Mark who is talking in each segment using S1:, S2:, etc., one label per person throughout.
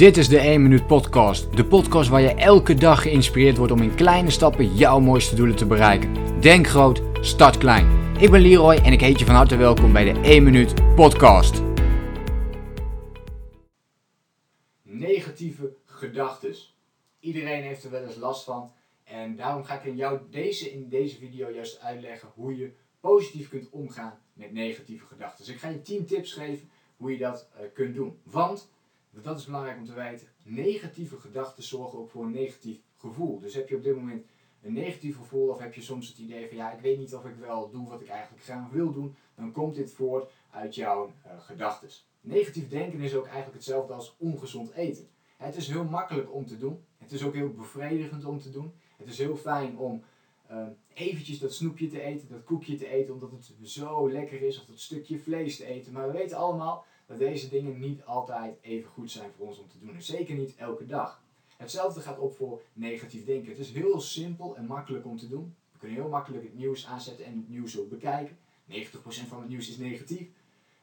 S1: Dit is de 1 Minuut Podcast. De podcast waar je elke dag geïnspireerd wordt om in kleine stappen jouw mooiste doelen te bereiken. Denk groot, start klein. Ik ben Leroy en ik heet je van harte welkom bij de 1 Minuut Podcast. Negatieve gedachten. Iedereen heeft er wel eens last van. En daarom ga ik in, jou deze, in deze video juist uitleggen hoe je positief kunt omgaan met negatieve gedachten. Ik ga je 10 tips geven hoe je dat uh, kunt doen. Want dat is belangrijk om te weten. Negatieve gedachten zorgen ook voor een negatief gevoel. Dus heb je op dit moment een negatief gevoel of heb je soms het idee van ja, ik weet niet of ik wel doe wat ik eigenlijk graag wil doen, dan komt dit voort uit jouw uh, gedachten. Negatief denken is ook eigenlijk hetzelfde als ongezond eten. Het is heel makkelijk om te doen. Het is ook heel bevredigend om te doen. Het is heel fijn om uh, eventjes dat snoepje te eten, dat koekje te eten, omdat het zo lekker is, of dat stukje vlees te eten. Maar we weten allemaal, dat deze dingen niet altijd even goed zijn voor ons om te doen. En zeker niet elke dag. Hetzelfde gaat op voor negatief denken. Het is heel simpel en makkelijk om te doen. We kunnen heel makkelijk het nieuws aanzetten en het nieuws ook bekijken. 90% van het nieuws is negatief.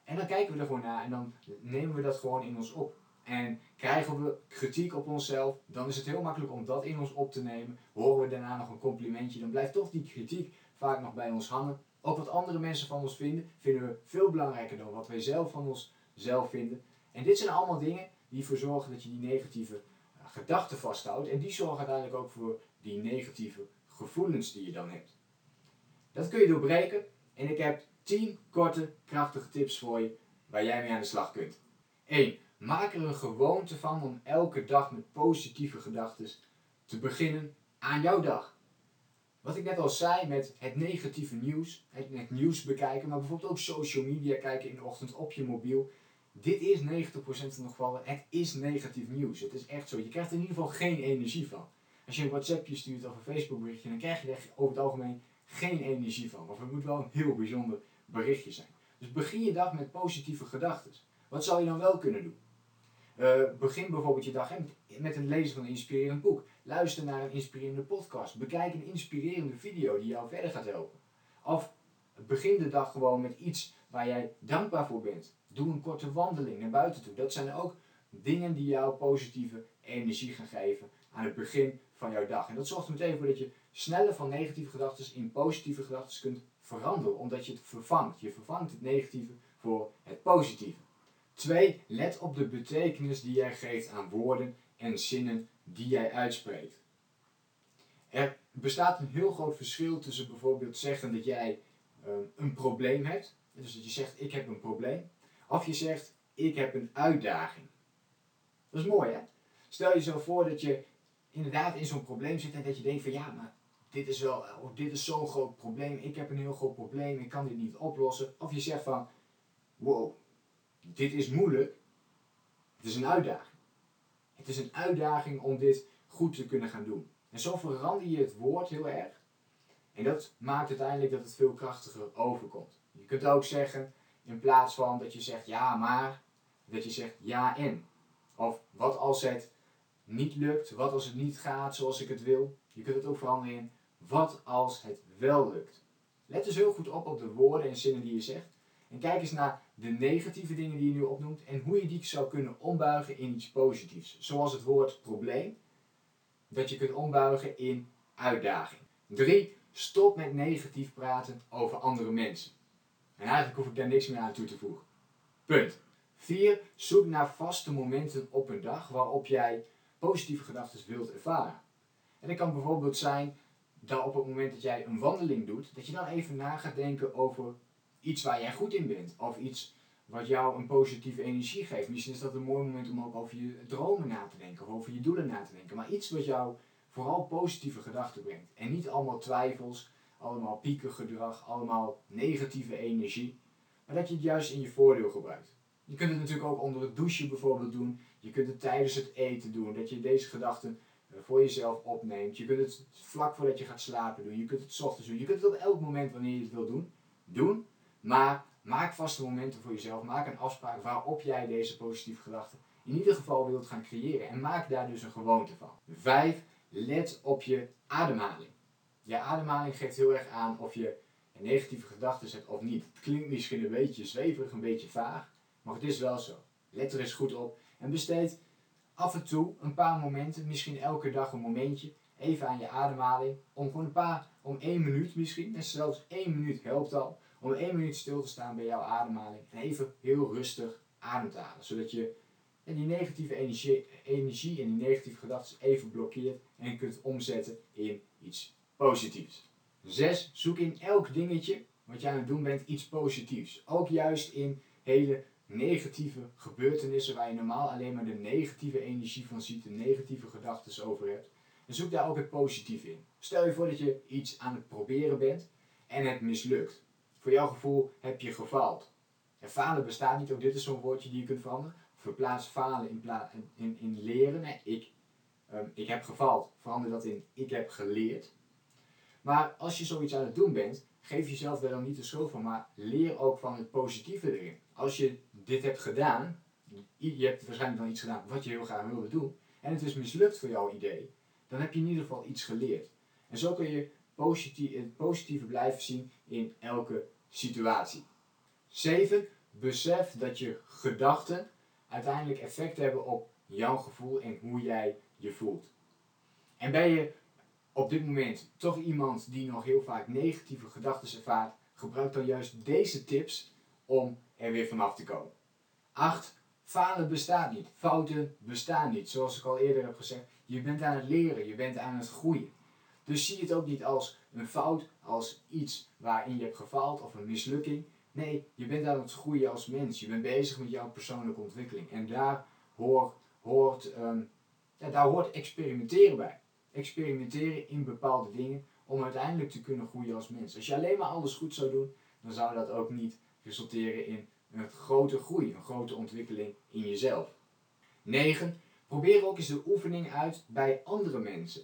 S1: En dan kijken we er gewoon naar en dan nemen we dat gewoon in ons op. En krijgen we kritiek op onszelf, dan is het heel makkelijk om dat in ons op te nemen. Horen we daarna nog een complimentje, dan blijft toch die kritiek vaak nog bij ons hangen. Ook wat andere mensen van ons vinden, vinden we veel belangrijker dan wat wij zelf van ons zelf vinden. En dit zijn allemaal dingen die ervoor zorgen dat je die negatieve uh, gedachten vasthoudt. En die zorgen uiteindelijk ook voor die negatieve gevoelens die je dan hebt. Dat kun je doorbreken. En ik heb 10 korte, krachtige tips voor je waar jij mee aan de slag kunt. 1. Maak er een gewoonte van om elke dag met positieve gedachten te beginnen aan jouw dag. Wat ik net al zei met het negatieve nieuws, het, het nieuws bekijken, maar bijvoorbeeld ook social media kijken in de ochtend op je mobiel dit is 90% van de gevallen, het is negatief nieuws. Het is echt zo. Je krijgt er in ieder geval geen energie van. Als je een WhatsAppje stuurt of een Facebook berichtje, dan krijg je er over het algemeen geen energie van. Of het moet wel een heel bijzonder berichtje zijn. Dus begin je dag met positieve gedachten. Wat zou je dan wel kunnen doen? Uh, begin bijvoorbeeld je dag met het lezen van een inspirerend boek. Luister naar een inspirerende podcast. Bekijk een inspirerende video die jou verder gaat helpen. Of begin de dag gewoon met iets waar jij dankbaar voor bent. Doe een korte wandeling naar buiten toe. Dat zijn ook dingen die jou positieve energie gaan geven aan het begin van jouw dag. En dat zorgt er meteen voor dat je sneller van negatieve gedachten in positieve gedachten kunt veranderen, omdat je het vervangt. Je vervangt het negatieve voor het positieve. 2. Let op de betekenis die jij geeft aan woorden en zinnen die jij uitspreekt. Er bestaat een heel groot verschil tussen bijvoorbeeld zeggen dat jij uh, een probleem hebt. Dus dat je zegt ik heb een probleem. Of je zegt, ik heb een uitdaging. Dat is mooi hè? Stel je zo voor dat je inderdaad in zo'n probleem zit en dat je denkt van ja, maar dit is wel, of dit is zo'n groot probleem, ik heb een heel groot probleem, ik kan dit niet oplossen. Of je zegt van, wow, dit is moeilijk, het is een uitdaging. Het is een uitdaging om dit goed te kunnen gaan doen. En zo verander je het woord heel erg. En dat maakt uiteindelijk dat het veel krachtiger overkomt. Je kunt ook zeggen, in plaats van dat je zegt ja maar, dat je zegt ja en. Of wat als het niet lukt, wat als het niet gaat zoals ik het wil. Je kunt het ook veranderen in wat als het wel lukt. Let dus heel goed op op de woorden en zinnen die je zegt. En kijk eens naar de negatieve dingen die je nu opnoemt en hoe je die zou kunnen ombuigen in iets positiefs. Zoals het woord probleem, dat je kunt ombuigen in uitdaging. 3. Stop met negatief praten over andere mensen. En eigenlijk hoef ik daar niks meer aan toe te voegen. Punt. 4. Zoek naar vaste momenten op een dag waarop jij positieve gedachten wilt ervaren. En dat kan bijvoorbeeld zijn dat op het moment dat jij een wandeling doet, dat je dan even na gaat denken over iets waar jij goed in bent. Of iets wat jou een positieve energie geeft. Misschien is dat een mooi moment om ook over je dromen na te denken of over je doelen na te denken. Maar iets wat jou vooral positieve gedachten brengt. En niet allemaal twijfels allemaal piekengedrag, allemaal negatieve energie. Maar dat je het juist in je voordeel gebruikt. Je kunt het natuurlijk ook onder het douchen bijvoorbeeld doen. Je kunt het tijdens het eten doen. Dat je deze gedachten eh, voor jezelf opneemt. Je kunt het vlak voordat je gaat slapen doen. Je kunt het ochtends doen. Je kunt het op elk moment wanneer je het wil doen. Doen. Maar maak vaste momenten voor jezelf. Maak een afspraak waarop jij deze positieve gedachten in ieder geval wilt gaan creëren. En maak daar dus een gewoonte van. 5. Let op je ademhaling. Je ademhaling geeft heel erg aan of je negatieve gedachten hebt of niet. Het klinkt misschien een beetje zweverig, een beetje vaag, maar het is wel zo. Let er eens goed op en besteed af en toe een paar momenten, misschien elke dag een momentje, even aan je ademhaling. Om gewoon een paar, om één minuut misschien, en zelfs één minuut helpt al. Om één minuut stil te staan bij jouw ademhaling. En even heel rustig adem. Zodat je die negatieve energie, energie en die negatieve gedachten even blokkeert en kunt omzetten in iets positiefs. 6. Zoek in elk dingetje wat je aan het doen bent iets positiefs. Ook juist in hele negatieve gebeurtenissen waar je normaal alleen maar de negatieve energie van ziet, de negatieve gedachten over hebt. En zoek daar ook het positieve in. Stel je voor dat je iets aan het proberen bent en het mislukt. Voor jouw gevoel heb je gefaald. En falen bestaat niet, ook dit is zo'n woordje die je kunt veranderen. Verplaats falen in, in, in leren. Nee, ik, um, ik heb gefaald. Verander dat in ik heb geleerd. Maar als je zoiets aan het doen bent, geef jezelf daar dan niet de schuld van, maar leer ook van het positieve erin. Als je dit hebt gedaan, je hebt waarschijnlijk dan iets gedaan wat je heel graag wilde doen, en het is mislukt voor jouw idee, dan heb je in ieder geval iets geleerd. En zo kun je het positieve blijven zien in elke situatie. 7. Besef dat je gedachten uiteindelijk effect hebben op jouw gevoel en hoe jij je voelt. En ben je op dit moment toch iemand die nog heel vaak negatieve gedachten ervaart, gebruik dan juist deze tips om er weer vanaf te komen. 8. Falen bestaat niet. Fouten bestaan niet. Zoals ik al eerder heb gezegd, je bent aan het leren, je bent aan het groeien. Dus zie het ook niet als een fout, als iets waarin je hebt gefaald of een mislukking. Nee, je bent aan het groeien als mens. Je bent bezig met jouw persoonlijke ontwikkeling. En daar hoort, hoort, ehm, ja, daar hoort experimenteren bij experimenteren in bepaalde dingen om uiteindelijk te kunnen groeien als mens. Als je alleen maar alles goed zou doen, dan zou dat ook niet resulteren in een grote groei, een grote ontwikkeling in jezelf. 9. Probeer ook eens de oefening uit bij andere mensen.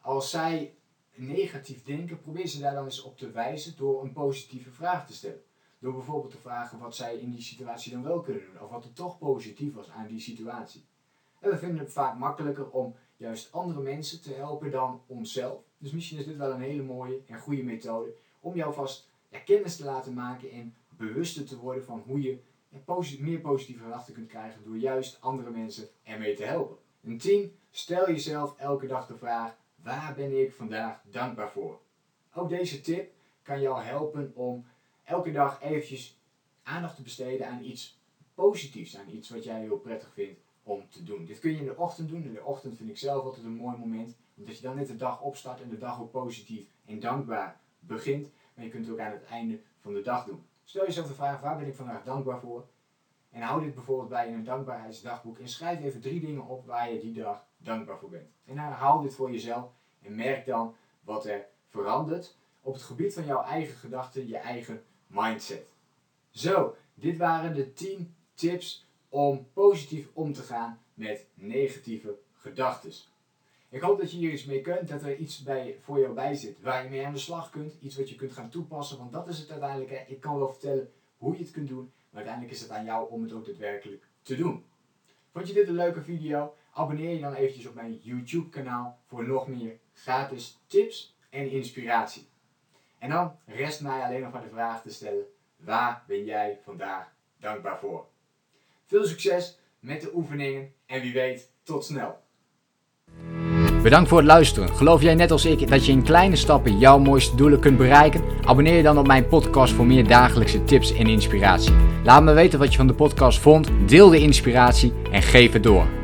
S1: Als zij negatief denken, probeer ze daar dan eens op te wijzen door een positieve vraag te stellen. Door bijvoorbeeld te vragen wat zij in die situatie dan wel kunnen doen, of wat er toch positief was aan die situatie. En we vinden het vaak makkelijker om juist andere mensen te helpen dan onszelf. Dus misschien is dit wel een hele mooie en goede methode om jou vast kennis te laten maken en bewuster te worden van hoe je meer positieve gedachten kunt krijgen door juist andere mensen ermee te helpen. En 10. Stel jezelf elke dag de vraag: waar ben ik vandaag dankbaar voor? Ook deze tip kan jou helpen om elke dag eventjes aandacht te besteden aan iets positiefs, aan iets wat jij heel prettig vindt om te doen. Dit kun je in de ochtend doen. In de ochtend vind ik zelf altijd een mooi moment. Omdat je dan net de dag opstart en de dag ook positief en dankbaar begint. Maar je kunt het ook aan het einde van de dag doen. Stel jezelf de vraag, waar ben ik vandaag dankbaar voor? En hou dit bijvoorbeeld bij in een dankbaarheidsdagboek. En schrijf even drie dingen op waar je die dag dankbaar voor bent. En herhaal dit voor jezelf. En merk dan wat er verandert op het gebied van jouw eigen gedachten, je eigen mindset. Zo, dit waren de 10 tips om positief om te gaan met negatieve gedachten. Ik hoop dat je hier iets mee kunt, dat er iets bij, voor jou bij zit waar je mee aan de slag kunt, iets wat je kunt gaan toepassen, want dat is het uiteindelijk. Ik kan wel vertellen hoe je het kunt doen, maar uiteindelijk is het aan jou om het ook daadwerkelijk te doen. Vond je dit een leuke video? Abonneer je dan eventjes op mijn YouTube kanaal voor nog meer gratis tips en inspiratie. En dan rest mij alleen nog maar de vraag te stellen, waar ben jij vandaag dankbaar voor? Veel succes met de oefeningen en wie weet, tot snel.
S2: Bedankt voor het luisteren. Geloof jij net als ik dat je in kleine stappen jouw mooiste doelen kunt bereiken? Abonneer je dan op mijn podcast voor meer dagelijkse tips en inspiratie. Laat me weten wat je van de podcast vond, deel de inspiratie en geef het door.